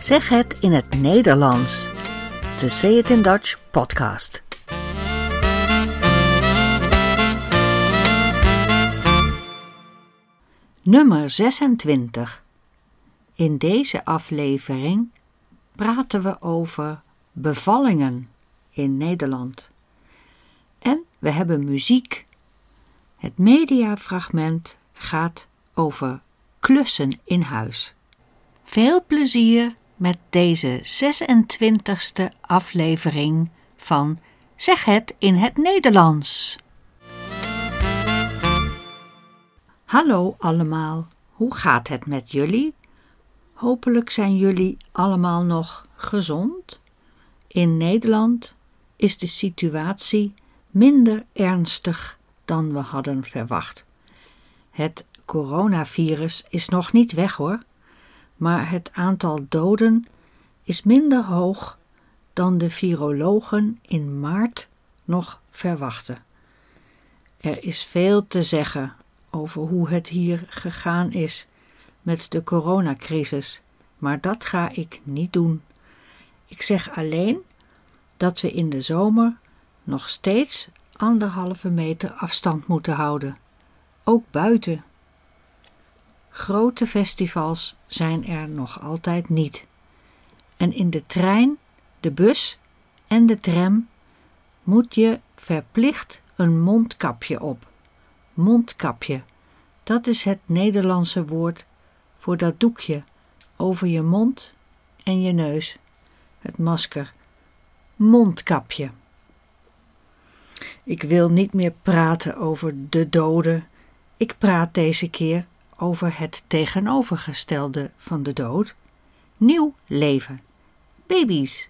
Zeg het in het Nederlands. De Say It in Dutch podcast. Nummer 26. In deze aflevering praten we over bevallingen in Nederland. En we hebben muziek. Het mediafragment gaat over klussen in huis. Veel plezier met deze 26e aflevering van Zeg het in het Nederlands. Hallo allemaal, hoe gaat het met jullie? Hopelijk zijn jullie allemaal nog gezond. In Nederland is de situatie minder ernstig dan we hadden verwacht. Het coronavirus is nog niet weg hoor maar het aantal doden is minder hoog dan de virologen in maart nog verwachten. Er is veel te zeggen over hoe het hier gegaan is met de coronacrisis, maar dat ga ik niet doen. Ik zeg alleen dat we in de zomer nog steeds anderhalve meter afstand moeten houden, ook buiten. Grote festivals zijn er nog altijd niet. En in de trein, de bus en de tram moet je verplicht een mondkapje op. Mondkapje, dat is het Nederlandse woord voor dat doekje over je mond en je neus. Het masker. Mondkapje. Ik wil niet meer praten over de doden. Ik praat deze keer over het tegenovergestelde van de dood: nieuw leven, baby's.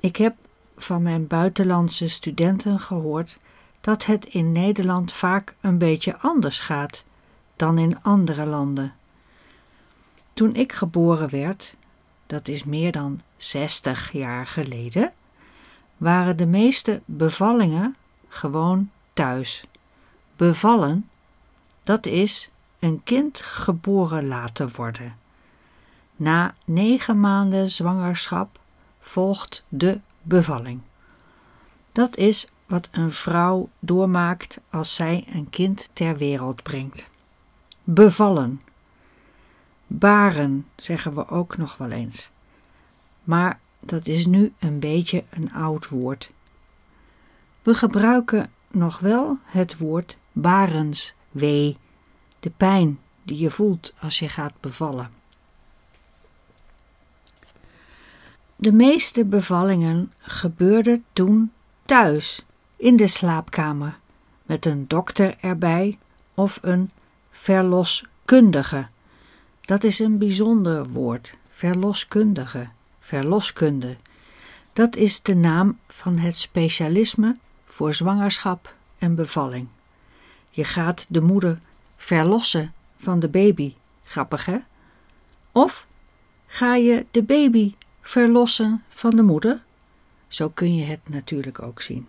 Ik heb van mijn buitenlandse studenten gehoord dat het in Nederland vaak een beetje anders gaat dan in andere landen. Toen ik geboren werd, dat is meer dan 60 jaar geleden, waren de meeste bevallingen gewoon thuis. Bevallen, dat is een kind geboren laten worden. Na negen maanden zwangerschap volgt de bevalling. Dat is wat een vrouw doormaakt als zij een kind ter wereld brengt. Bevallen. Baren zeggen we ook nog wel eens. Maar dat is nu een beetje een oud woord. We gebruiken nog wel het woord barenswee de pijn die je voelt als je gaat bevallen. De meeste bevallingen gebeurden toen thuis, in de slaapkamer, met een dokter erbij of een verloskundige. Dat is een bijzonder woord, verloskundige, verloskunde. Dat is de naam van het specialisme voor zwangerschap en bevalling. Je gaat de moeder verlossen van de baby. Grappig hè? Of ga je de baby verlossen van de moeder? Zo kun je het natuurlijk ook zien.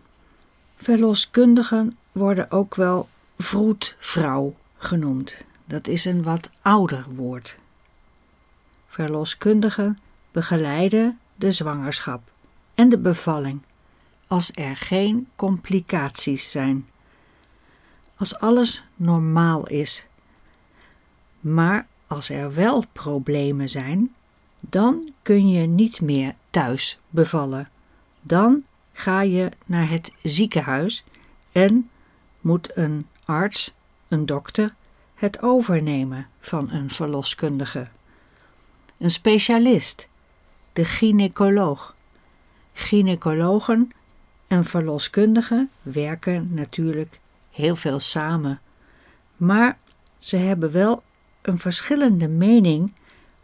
Verloskundigen worden ook wel vroedvrouw genoemd. Dat is een wat ouder woord. Verloskundigen begeleiden de zwangerschap en de bevalling als er geen complicaties zijn als alles normaal is. Maar als er wel problemen zijn, dan kun je niet meer thuis bevallen. Dan ga je naar het ziekenhuis en moet een arts, een dokter, het overnemen van een verloskundige. Een specialist, de gynaecoloog. Gynaecologen en verloskundigen werken natuurlijk heel veel samen. Maar ze hebben wel een verschillende mening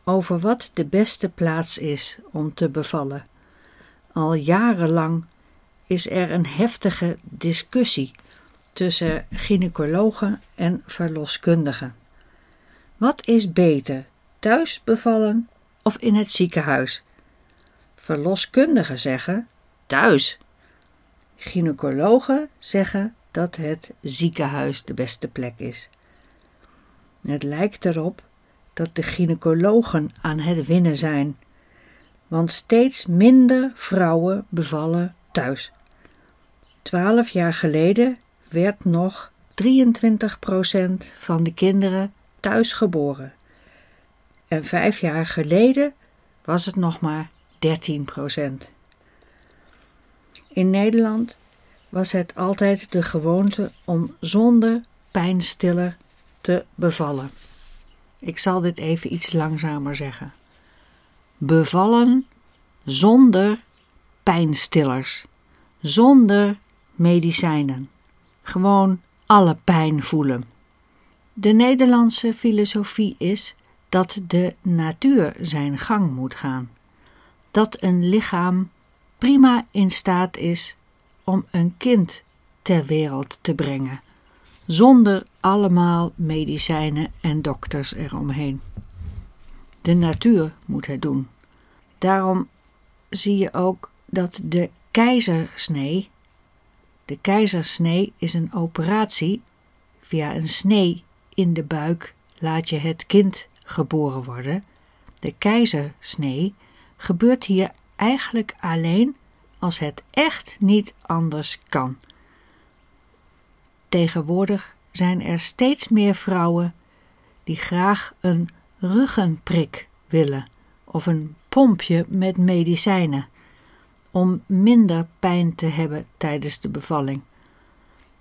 over wat de beste plaats is om te bevallen. Al jarenlang is er een heftige discussie tussen gynaecologen en verloskundigen. Wat is beter, thuis bevallen of in het ziekenhuis? Verloskundigen zeggen thuis. Gynaecologen zeggen dat het ziekenhuis de beste plek is. Het lijkt erop dat de gynaecologen aan het winnen zijn, want steeds minder vrouwen bevallen thuis. Twaalf jaar geleden werd nog 23% van de kinderen thuis geboren. En vijf jaar geleden was het nog maar 13%. In Nederland was het altijd de gewoonte om zonder pijnstiller te bevallen. Ik zal dit even iets langzamer zeggen. Bevallen zonder pijnstillers, zonder medicijnen. Gewoon alle pijn voelen. De Nederlandse filosofie is dat de natuur zijn gang moet gaan. Dat een lichaam prima in staat is om een kind ter wereld te brengen, zonder allemaal medicijnen en dokters eromheen. De natuur moet het doen. Daarom zie je ook dat de keizersnee. De keizersnee is een operatie. Via een snee in de buik laat je het kind geboren worden. De keizersnee gebeurt hier eigenlijk alleen als het echt niet anders kan. Tegenwoordig zijn er steeds meer vrouwen die graag een ruggenprik willen of een pompje met medicijnen om minder pijn te hebben tijdens de bevalling.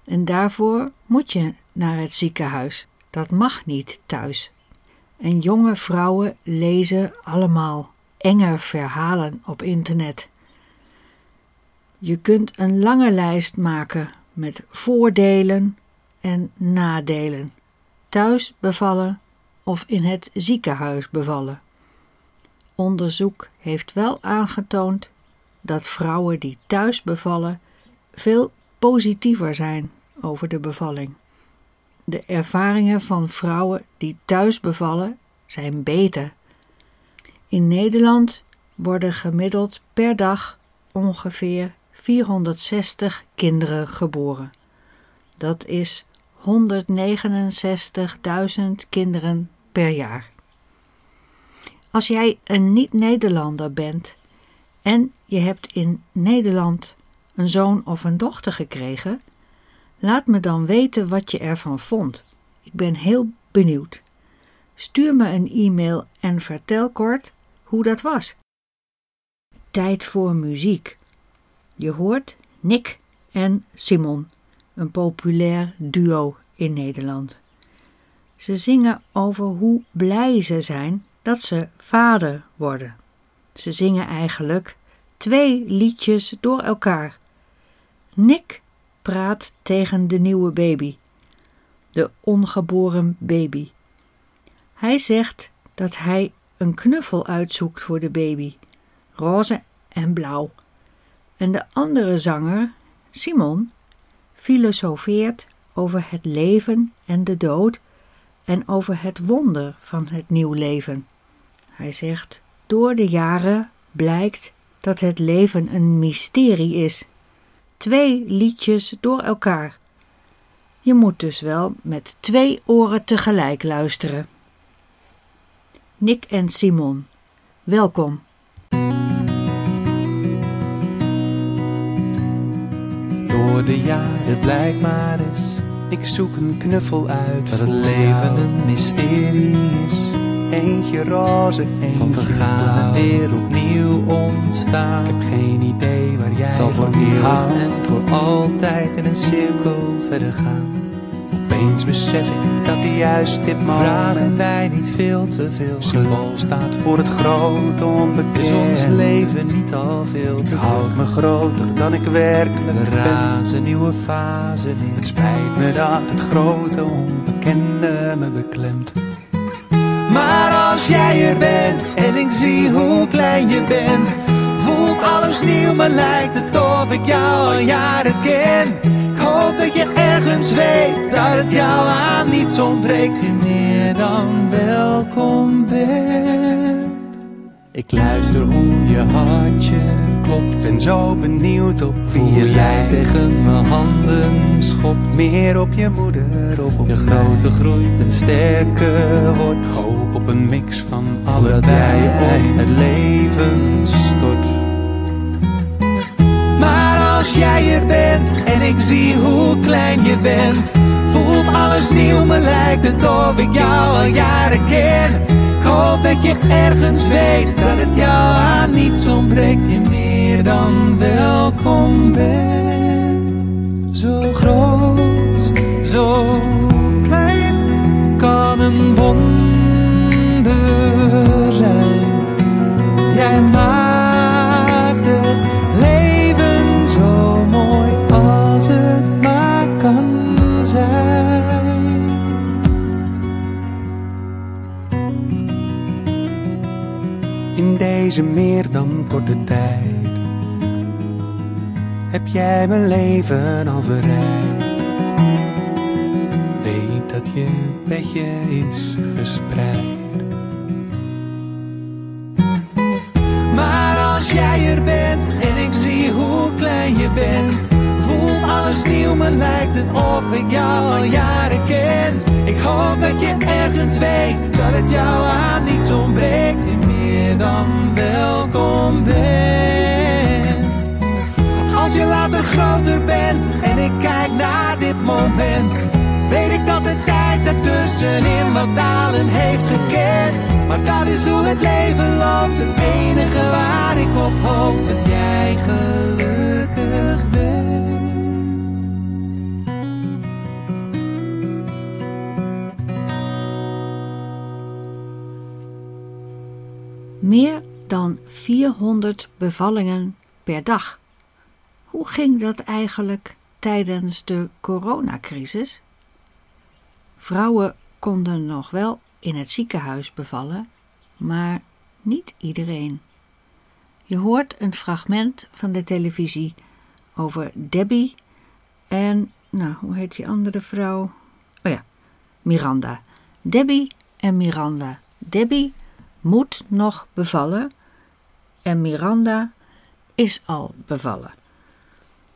En daarvoor moet je naar het ziekenhuis. Dat mag niet thuis. En jonge vrouwen lezen allemaal enge verhalen op internet. Je kunt een lange lijst maken met voordelen en nadelen. Thuis bevallen of in het ziekenhuis bevallen. Onderzoek heeft wel aangetoond dat vrouwen die thuis bevallen veel positiever zijn over de bevalling. De ervaringen van vrouwen die thuis bevallen zijn beter. In Nederland worden gemiddeld per dag ongeveer 460 kinderen geboren. Dat is 169.000 kinderen per jaar. Als jij een niet-Nederlander bent en je hebt in Nederland een zoon of een dochter gekregen, laat me dan weten wat je ervan vond. Ik ben heel benieuwd. Stuur me een e-mail en vertel kort hoe dat was. Tijd voor muziek. Je hoort Nick en Simon, een populair duo in Nederland. Ze zingen over hoe blij ze zijn dat ze vader worden. Ze zingen eigenlijk twee liedjes door elkaar. Nick praat tegen de nieuwe baby, de ongeboren baby. Hij zegt dat hij een knuffel uitzoekt voor de baby, roze en blauw. En de andere zanger, Simon, filosofeert over het leven en de dood en over het wonder van het nieuw leven. Hij zegt: Door de jaren blijkt dat het leven een mysterie is. Twee liedjes door elkaar. Je moet dus wel met twee oren tegelijk luisteren. Nick en Simon, welkom. Door de jaren blijkt maar eens, ik zoek een knuffel uit. Dat het leven een mysterie is. Eentje roze, eentje van vergaan en weer opnieuw ontstaan. Ik heb geen idee waar jij zal voor eeuwig en voor altijd in een cirkel verder gaan. Opeens besef ik dat die juist dit moment vragen wij niet veel te veel. Symbool staat voor het grote onbekende. Is ons leven niet al veel te Ik houd me groter dan ik werkelijk We razen nieuwe fasen in. Het spijt me dat het grote onbekende me beklemt. Maar als jij er bent en ik zie hoe klein je bent, voelt alles nieuw, maar lijkt het of ik jou al jaren ken. Hoop dat je ergens weet dat het jou aan niets ontbreekt, je meer dan welkom bent. Ik luister hoe je hartje klopt. Ben zo benieuwd op wie je jij tegen mijn handen schopt. Meer op je moeder of op je grote groeit en sterker wordt. Hoop op een mix van allebei op het leven stort. Maar als jij er bent en ik zie hoe klein je bent, voelt alles nieuw, me lijkt het of ik jou al jaren ken. Ik hoop dat je ergens weet dat het jou aan niets ontbreekt, je meer dan welkom bent. Zo groot, zo klein kan een wonder deze meer dan korte tijd heb jij mijn leven al verrijkt. Weet dat je bedje is gespreid. Maar als jij er bent en ik zie hoe klein je bent, voelt alles nieuw, me lijkt het of ik jou al jaren ken. Ik hoop dat je ergens weet dat het jou aan niets ontbreekt, meer dan welkom bent. Als je later groter bent en ik kijk naar dit moment, weet ik dat de tijd ertussenin wat dalen heeft gekend. Maar dat is hoe het leven loopt, het enige waar ik op hoop dat jij gelukkig Meer dan 400 bevallingen per dag. Hoe ging dat eigenlijk tijdens de coronacrisis? Vrouwen konden nog wel in het ziekenhuis bevallen, maar niet iedereen. Je hoort een fragment van de televisie over Debbie en, nou, hoe heet die andere vrouw? Oh ja, Miranda. Debbie en Miranda. Debbie moet nog bevallen en Miranda is al bevallen.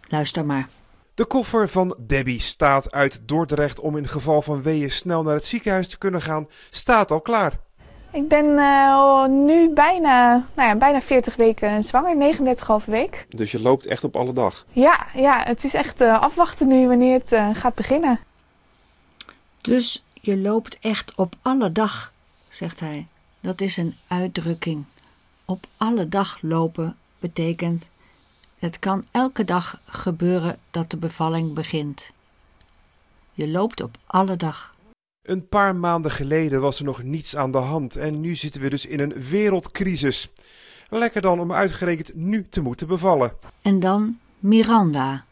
Luister maar. De koffer van Debbie staat uit Dordrecht om in geval van weeën snel naar het ziekenhuis te kunnen gaan, staat al klaar. Ik ben eh, nu bijna, nou ja, bijna 40 weken zwanger, 39,5 week. Dus je loopt echt op alle dag. Ja, ja, het is echt eh, afwachten nu wanneer het eh, gaat beginnen. Dus je loopt echt op alle dag, zegt hij. Dat is een uitdrukking. Op alle dag lopen betekent het kan elke dag gebeuren dat de bevalling begint. Je loopt op alle dag. Een paar maanden geleden was er nog niets aan de hand en nu zitten we dus in een wereldcrisis. Lekker dan om uitgerekend nu te moeten bevallen. En dan Miranda.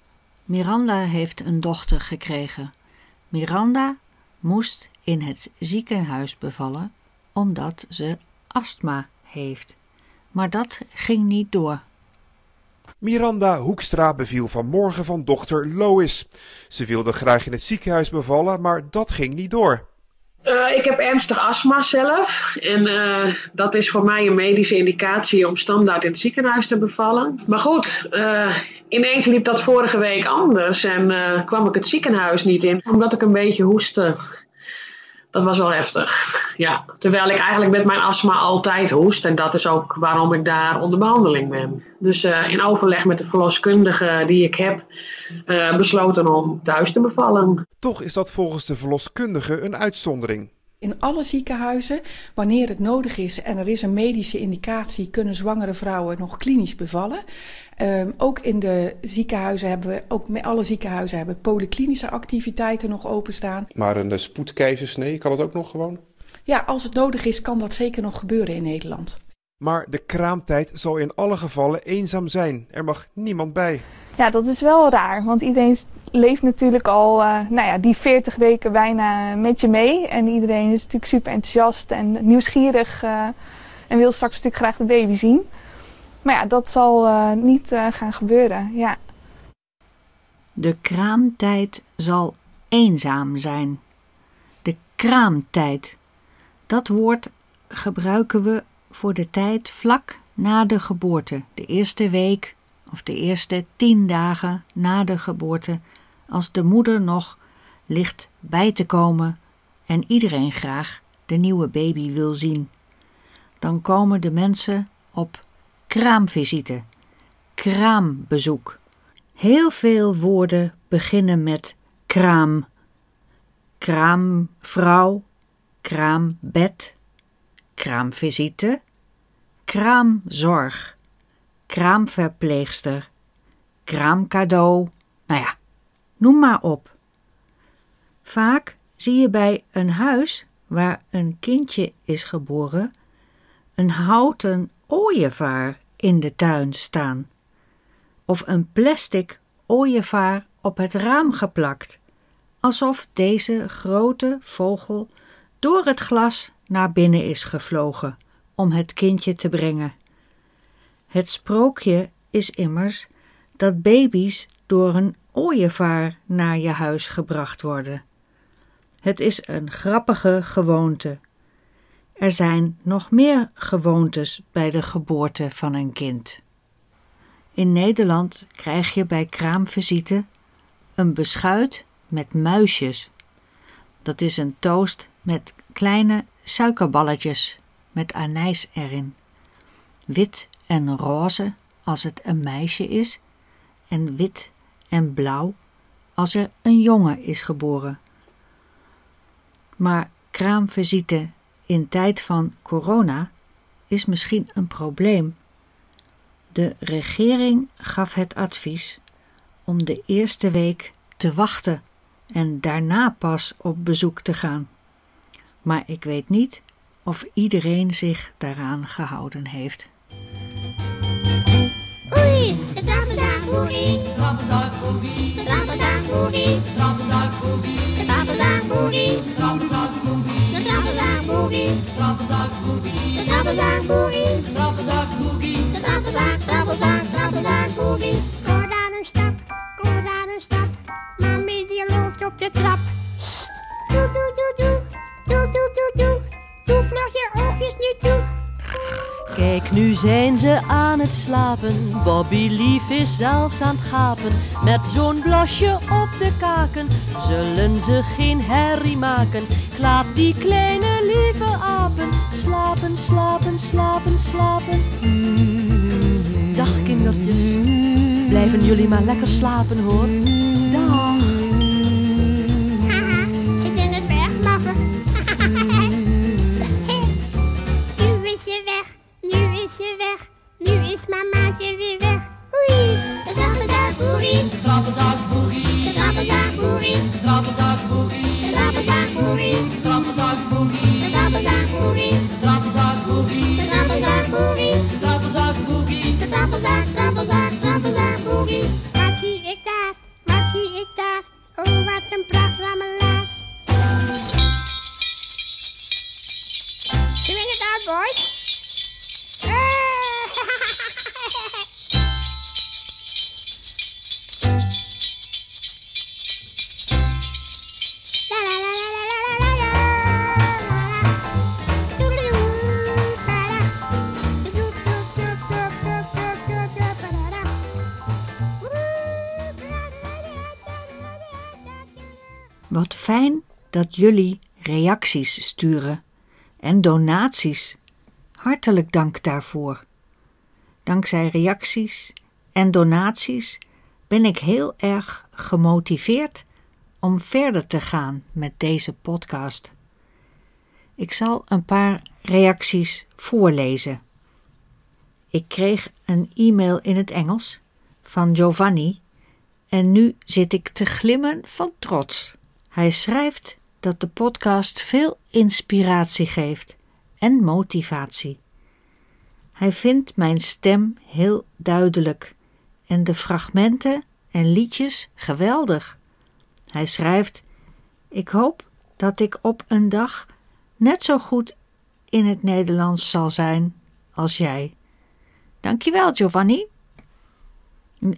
Miranda heeft een dochter gekregen. Miranda moest in het ziekenhuis bevallen omdat ze astma heeft. Maar dat ging niet door. Miranda Hoekstra beviel vanmorgen van dochter Lois. Ze wilde graag in het ziekenhuis bevallen, maar dat ging niet door. Uh, ik heb ernstig astma zelf. En uh, dat is voor mij een medische indicatie om standaard in het ziekenhuis te bevallen. Maar goed, uh, ineens liep dat vorige week anders en kwam ik het ziekenhuis niet in. Omdat ik een beetje hoestte. Dat was wel heftig. Ja, terwijl ik eigenlijk met mijn astma altijd hoest. En dat is ook waarom ik daar onder behandeling ben. Dus in overleg met de verloskundige die ik heb, besloten om thuis te bevallen. Toch is dat volgens de verloskundige een uitzondering. In alle ziekenhuizen, wanneer het nodig is en er is een medische indicatie, kunnen zwangere vrouwen nog klinisch bevallen. Um, ook in de ziekenhuizen hebben we, ook met alle ziekenhuizen hebben polyklinische activiteiten nog openstaan. Maar een spoedkeizersnee, kan dat ook nog gewoon? Ja, als het nodig is, kan dat zeker nog gebeuren in Nederland. Maar de kraamtijd zal in alle gevallen eenzaam zijn. Er mag niemand bij. Ja, dat is wel raar, want iedereen leeft natuurlijk al uh, nou ja, die 40 weken bijna met je mee. En iedereen is natuurlijk super enthousiast en nieuwsgierig uh, en wil straks natuurlijk graag de baby zien. Maar ja, dat zal uh, niet gaan gebeuren, ja. De kraamtijd zal eenzaam zijn. De kraamtijd. Dat woord gebruiken we voor de tijd vlak na de geboorte, de eerste week of de eerste tien dagen na de geboorte, als de moeder nog ligt bij te komen en iedereen graag de nieuwe baby wil zien. Dan komen de mensen op kraamvisite, kraambezoek. Heel veel woorden beginnen met kraam. Kraamvrouw, kraambed, kraamvisite, kraamzorg, kraamverpleegster, kraamcadeau. Nou ja, noem maar op. Vaak zie je bij een huis waar een kindje is geboren een houten ooievaar in de tuin staan of een plastic ooievaar op het raam geplakt, alsof deze grote vogel door het glas naar binnen is gevlogen om het kindje te brengen. Het sprookje is immers dat baby's door een ooievaar naar je huis gebracht worden. Het is een grappige gewoonte. Er zijn nog meer gewoontes bij de geboorte van een kind. In Nederland krijg je bij kraamvisite een beschuit met muisjes. Dat is een toast met kleine suikerballetjes met anijs erin. Wit en roze als het een meisje is, en wit en blauw als er een jongen is geboren. Maar kraamvisite in tijd van corona is misschien een probleem. De regering gaf het advies om de eerste week te wachten en daarna pas op bezoek te gaan. Maar ik weet niet of iedereen zich daaraan gehouden heeft. Trappenzaakboogie. Trappenzaakboogie, De trappenzaakboogie. trappenzaakboogie, De trappenzaakboogie. trappenzaakboogie, De trappenzaakboogie. trappenzaakboogie, De trappenzaakboogie. trappenzaakboogie. De trappenzaak, trappenzaak, trappenzaakboogie. Kom daar een stap, kom daar een stap. Mami die loopt op de trap. Sst. Doe, doe, doe, doe. Doe, doe, doe, doe. Doe vlug je oogjes nu toe. Kijk, nu zijn ze aan het slapen. Bobby Lief is zelfs aan het gapen. Met zo'n blasje op de kaken zullen ze geen herrie maken. Ik laat die kleine lieve apen slapen, slapen, slapen, slapen. Dag kindertjes, blijven jullie maar lekker slapen hoor. Dag. meisje weg. Nu is mamaatje weer weg. Oei, de zappelzak boerie. De zappelzak boerie. De zappelzak boerie. De zappelzak Wat fijn dat jullie reacties sturen en donaties. Hartelijk dank daarvoor. Dankzij reacties en donaties ben ik heel erg gemotiveerd om verder te gaan met deze podcast. Ik zal een paar reacties voorlezen. Ik kreeg een e-mail in het Engels van Giovanni en nu zit ik te glimmen van trots. Hij schrijft dat de podcast veel inspiratie geeft en motivatie. Hij vindt mijn stem heel duidelijk en de fragmenten en liedjes geweldig. Hij schrijft: Ik hoop dat ik op een dag net zo goed in het Nederlands zal zijn als jij. Dankjewel, Giovanni.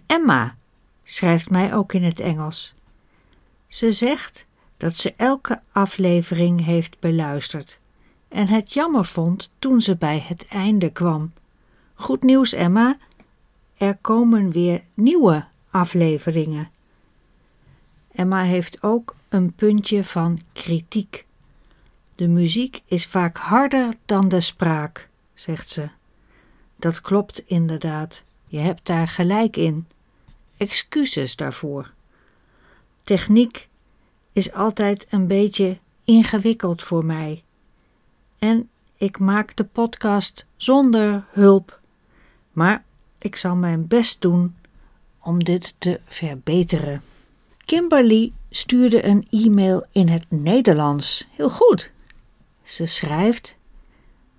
Emma schrijft mij ook in het Engels. Ze zegt dat ze elke aflevering heeft beluisterd en het jammer vond toen ze bij het einde kwam, Goed nieuws, Emma. Er komen weer nieuwe afleveringen. Emma heeft ook een puntje van kritiek. De muziek is vaak harder dan de spraak, zegt ze. Dat klopt inderdaad. Je hebt daar gelijk in. Excuses daarvoor. Techniek is altijd een beetje ingewikkeld voor mij. En ik maak de podcast zonder hulp. Maar ik zal mijn best doen om dit te verbeteren. Kimberly stuurde een e-mail in het Nederlands. Heel goed. Ze schrijft: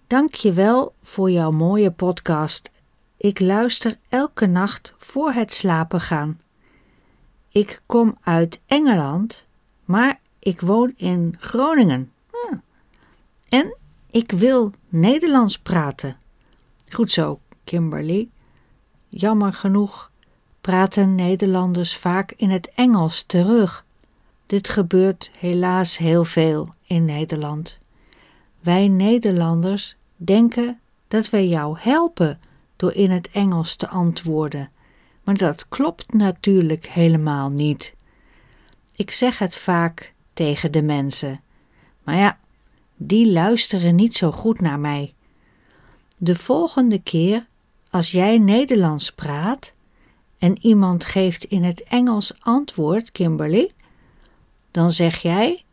Dank je wel voor jouw mooie podcast. Ik luister elke nacht voor het slapen gaan. Ik kom uit Engeland, maar ik woon in Groningen. Hm. En ik wil Nederlands praten. Goed zo, Kimberly. Jammer genoeg praten Nederlanders vaak in het Engels terug. Dit gebeurt helaas heel veel in Nederland. Wij Nederlanders denken dat wij jou helpen door in het Engels te antwoorden, maar dat klopt natuurlijk helemaal niet. Ik zeg het vaak tegen de mensen, maar ja, die luisteren niet zo goed naar mij. De volgende keer, als jij Nederlands praat en iemand geeft in het Engels antwoord, Kimberly, dan zeg jij: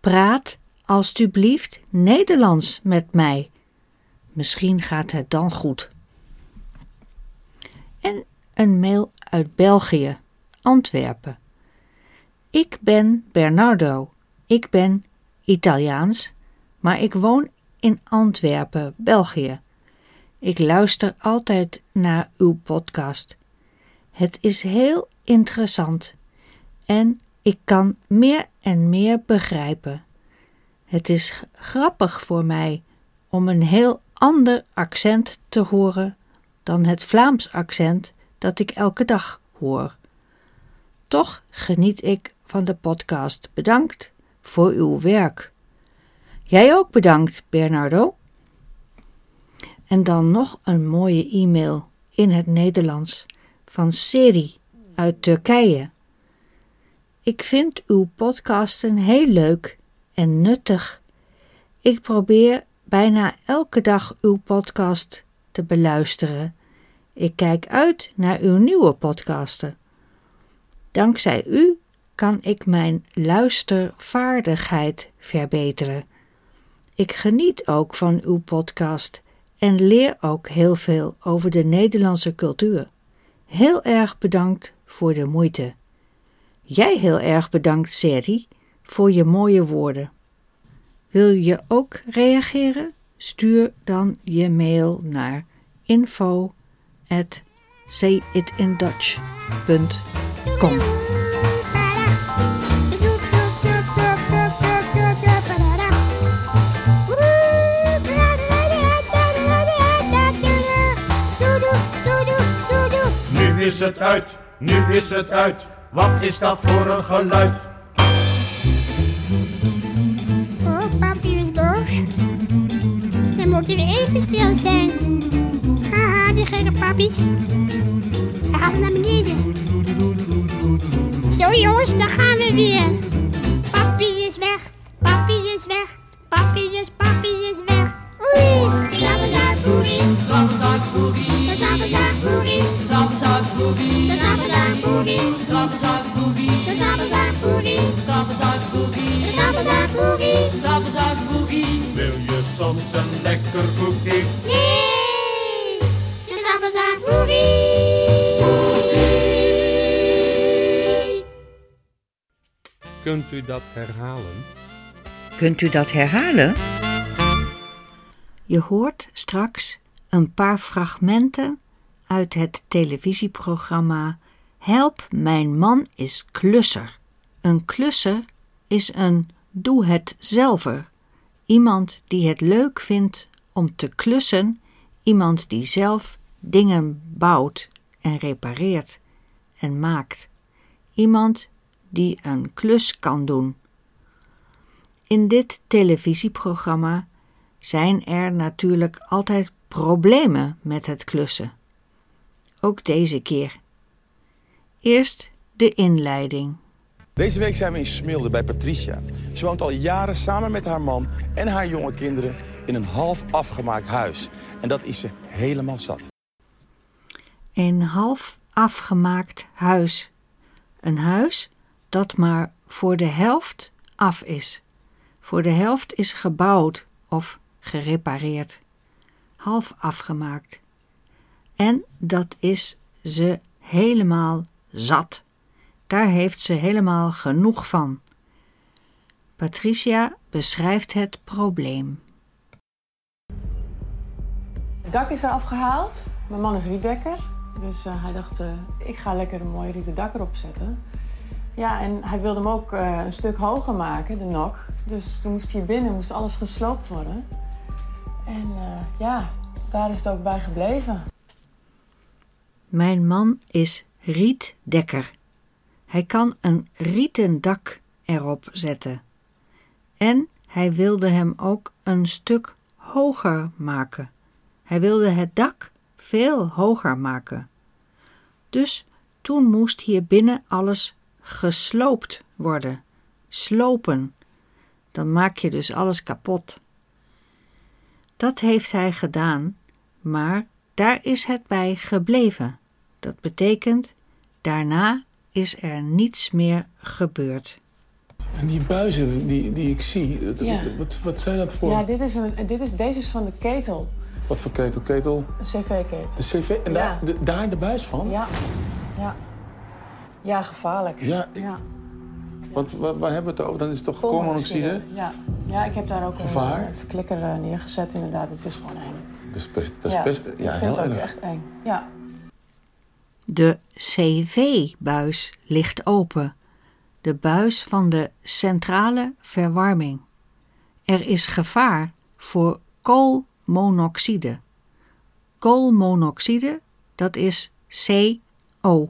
Praat alstublieft Nederlands met mij. Misschien gaat het dan goed. En een mail uit België, Antwerpen. Ik ben Bernardo. Ik ben Italiaans, maar ik woon in Antwerpen, België. Ik luister altijd naar uw podcast. Het is heel interessant en ik kan meer en meer begrijpen. Het is grappig voor mij om een heel ander accent te horen dan het Vlaams accent dat ik elke dag hoor. Toch geniet ik van de podcast. Bedankt voor uw werk. Jij ook bedankt, Bernardo. En dan nog een mooie e-mail in het Nederlands van Seri uit Turkije. Ik vind uw podcasten heel leuk en nuttig. Ik probeer bijna elke dag uw podcast te beluisteren. Ik kijk uit naar uw nieuwe podcasten. Dankzij u kan ik mijn luistervaardigheid verbeteren. Ik geniet ook van uw podcast en leer ook heel veel over de Nederlandse cultuur. Heel erg bedankt voor de moeite. Jij heel erg bedankt, Seri, voor je mooie woorden. Wil je ook reageren? Stuur dan je mail naar info at. Is het uit, nu is het uit. Wat is dat voor een geluid? Oh, papi is boos. Dan moeten we even stil zijn. Haha, die gekke papi. Hij gaat naar beneden. Zo jongens, daar gaan we weer. Papi is weg, papi is weg, papi is, papi is weg. Kunt u dat herhalen? Kunt u dat herhalen? Je hoort straks een paar fragmenten uit het televisieprogramma Help, mijn man is klusser. Een klusser is een doe-het-zelver. Iemand die het leuk vindt om te klussen, iemand die zelf dingen bouwt en repareert en maakt. Iemand die een klus kan doen. In dit televisieprogramma zijn er natuurlijk altijd problemen met het klussen. Ook deze keer. Eerst de inleiding. Deze week zijn we in Smilde bij Patricia. Ze woont al jaren samen met haar man en haar jonge kinderen in een half afgemaakt huis. En dat is ze helemaal zat. Een half afgemaakt huis. Een huis dat maar voor de helft af is. Voor de helft is gebouwd of gerepareerd. Half afgemaakt. En dat is ze helemaal zat. Daar heeft ze helemaal genoeg van. Patricia beschrijft het probleem. Het dak is er afgehaald. Mijn man is rietdekker. Dus eh, hij dacht, eh, ik ga lekker een mooi rieten dak erop zetten. Ja, en hij wilde hem ook eh, een stuk hoger maken, de nok. Dus toen moest hier binnen moest alles gesloopt worden. En ja, daar is het ook bij gebleven. Mijn man is rietdekker. Hij kan een rieten dak erop zetten. En hij wilde hem ook een stuk hoger maken. Hij wilde het dak veel hoger maken. Dus toen moest hier binnen alles gesloopt worden. Slopen. Dan maak je dus alles kapot. Dat heeft hij gedaan, maar daar is het bij gebleven. Dat betekent, daarna is er niets meer gebeurd. En die buizen die, die ik zie, dat- Ja. wat, wat, wat zijn dat voor? Ja, dit is een, dit is, deze is van de ketel. Wat voor ketel? Ketel? Een cv-ketel. De cv? En Ja. daar, de, daar de buis van? Ja. Ja. Ja, gevaarlijk. Ja, ik- ja. Want waar, waar hebben we het over? Dan is het toch koolmonoxide? Ja. ja, ik heb daar ook Gevaar? een, een verklikker eh, neergezet inderdaad. Het is gewoon eng. Dat is best, dat is ja. best ik ja, vind heel het ook erg. echt eng. Ja. De CV-buis ligt open. De buis van de centrale verwarming. Er is gevaar voor koolmonoxide. Koolmonoxide, dat is CO.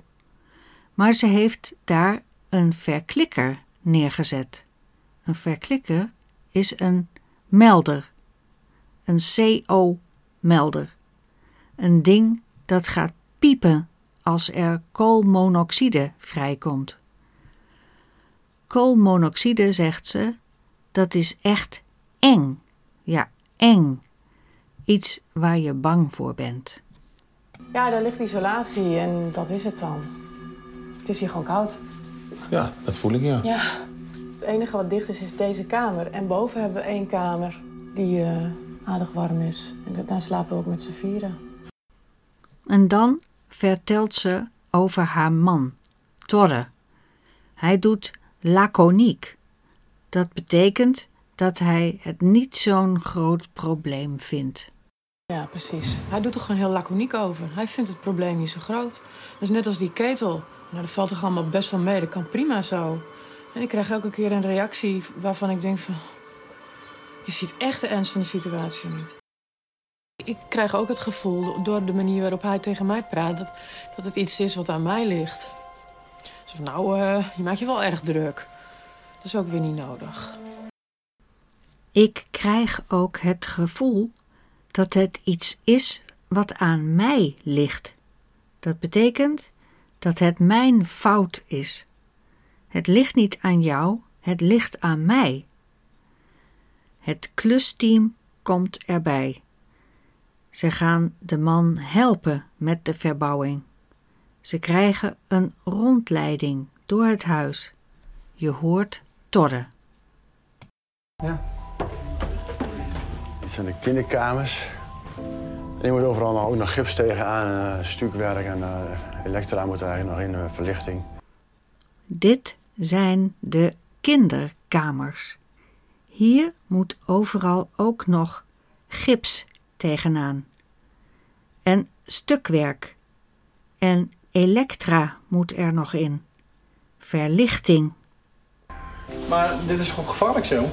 Maar ze heeft daar een verklikker neergezet. Een verklikker is een melder. Een CO-melder. Een ding dat gaat piepen als er koolmonoxide vrijkomt. Koolmonoxide, zegt ze, dat is echt eng. Ja, eng. Iets waar je bang voor bent. ja, daar ligt isolatie en dat is het dan. Het is hier gewoon koud. Ja, dat voel ik, ja. Ja. Het enige wat dicht is, is deze kamer. En boven hebben we één kamer die eh, aardig warm is. En daar slapen we ook met z'n vieren. En dan vertelt ze over haar man, Torre. Hij doet laconiek. Dat betekent dat hij het niet zo'n groot probleem vindt. Ja, precies. Hij doet er gewoon heel laconiek over. Hij vindt het probleem niet zo groot. Dus net als die ketel. Nou, dat valt toch allemaal best wel mee. Dat kan prima zo. En ik krijg elke keer een reactie waarvan ik denk van... Je ziet echt de ernst van de situatie niet. Ik krijg ook het gevoel, door de manier waarop hij tegen mij praat... dat, dat het iets is wat aan mij ligt. Zo van, nou, eh, je maakt je wel erg druk. Dat is ook weer niet nodig. Ik krijg ook het gevoel dat het iets is wat aan mij ligt. Dat betekent dat het mijn fout is. Het ligt niet aan jou, het ligt aan mij. Het klusteam komt erbij. Ze gaan de man helpen met de verbouwing. Ze krijgen een rondleiding door het huis. Je hoort Torre. Dit zijn de kinderkamers. En je moet overal nog, ook nog gips tegenaan, uh, stukwerk en uh, elektra moet er eigenlijk nog in, uh, verlichting. Dit zijn de kinderkamers. Hier moet overal ook nog gips tegenaan. En stukwerk. En elektra moet er nog in. Verlichting. Maar dit is gewoon gevaarlijk zo.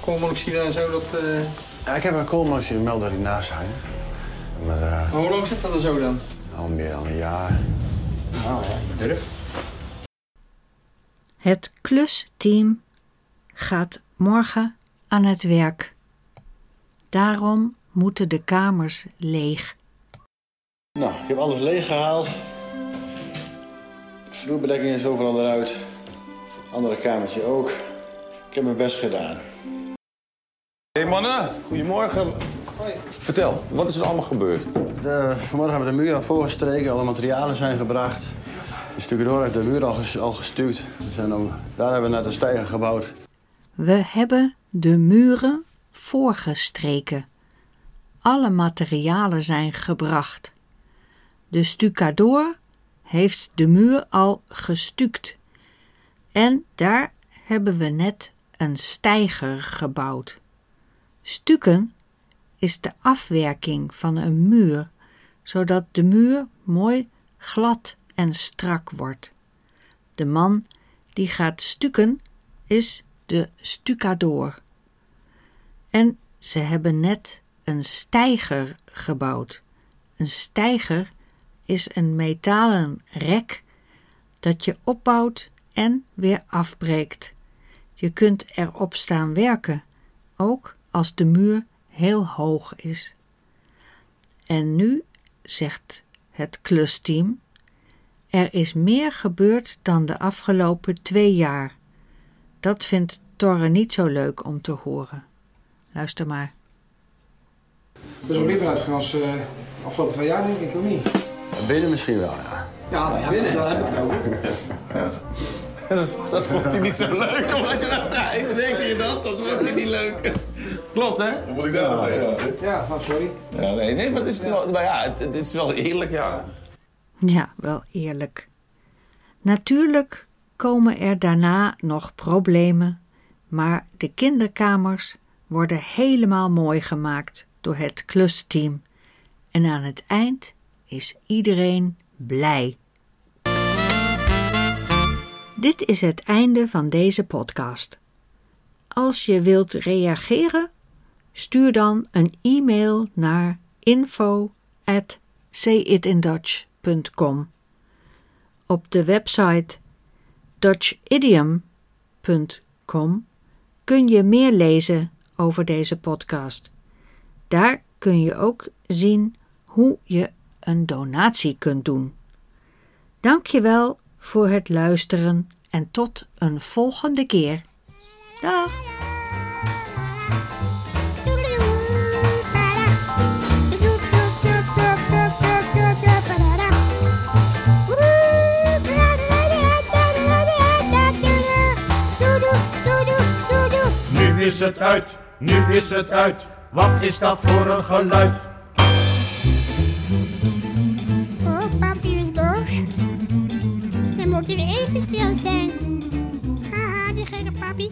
Koolmonoxide en zo, dat... Uh... Ja, ik heb een koolmonoxide melder hiernaast hangen. Maar, uh, hoe lang zit dat er zo dan? Al meer dan een jaar. Nou ja, je durft. Het klusteam gaat morgen aan het werk. Daarom moeten de kamers leeg. Nou, ik heb alles leeggehaald. Vloerbedekking is overal eruit. Andere kamertje ook. Ik heb mijn best gedaan. Hé hey mannen, goedemorgen. Vertel, wat is er allemaal gebeurd? De, vanmorgen hebben we de muur voorgestreken, alle materialen zijn gebracht. De stucadoor heeft de muur al, ges- al gestuukt. We zijn ook, daar hebben we net een stijger gebouwd. We hebben de muren voorgestreken. Alle materialen zijn gebracht. De stucadoor heeft de muur al gestuukt. En daar hebben we net een steiger gebouwd. Stukken is de afwerking van een muur, zodat de muur mooi glad en strak wordt. De man die gaat stukken is de stucadoor. En ze hebben net een steiger gebouwd. Een steiger is een metalen rek dat je opbouwt en weer afbreekt. Je kunt erop staan werken, ook als de muur heel hoog is. En nu, zegt het klusteam, er is meer gebeurd dan de afgelopen twee jaar. Dat vindt Torre niet zo leuk om te horen. Luister maar. Er is wel meer vanuit gegaan als eh, afgelopen twee jaar, denk ik, of niet? Binnen misschien wel, ja. Ja, ja, binnen, daar heb ik het over. Dat, dat vond hij niet zo leuk, omdat je dat zei. Denk je dat? Dat vond hij niet leuk. Klopt, hè? Dan moet ik daar Ja, ja nou, sorry. Ja, nee, nee, maar het is wel, maar ja, het, het is wel eerlijk, ja. Ja, wel eerlijk. Natuurlijk komen er daarna nog problemen, maar de kinderkamers worden helemaal mooi gemaakt door het klusteam. En aan het eind is iedereen blij. Dit is het einde van deze podcast. Als je wilt reageren, stuur dan een e-mail naar info at. Op de website dutchidiom.com kun je meer lezen over deze podcast. Daar kun je ook zien hoe je een donatie kunt doen. Dank je wel voor het luisteren en tot een volgende keer. Dag! Nu is het uit, nu is het uit. Wat is dat voor een geluid? Oh, papi is boos. Dan moet u even stil zijn. Haha, die gekke papi.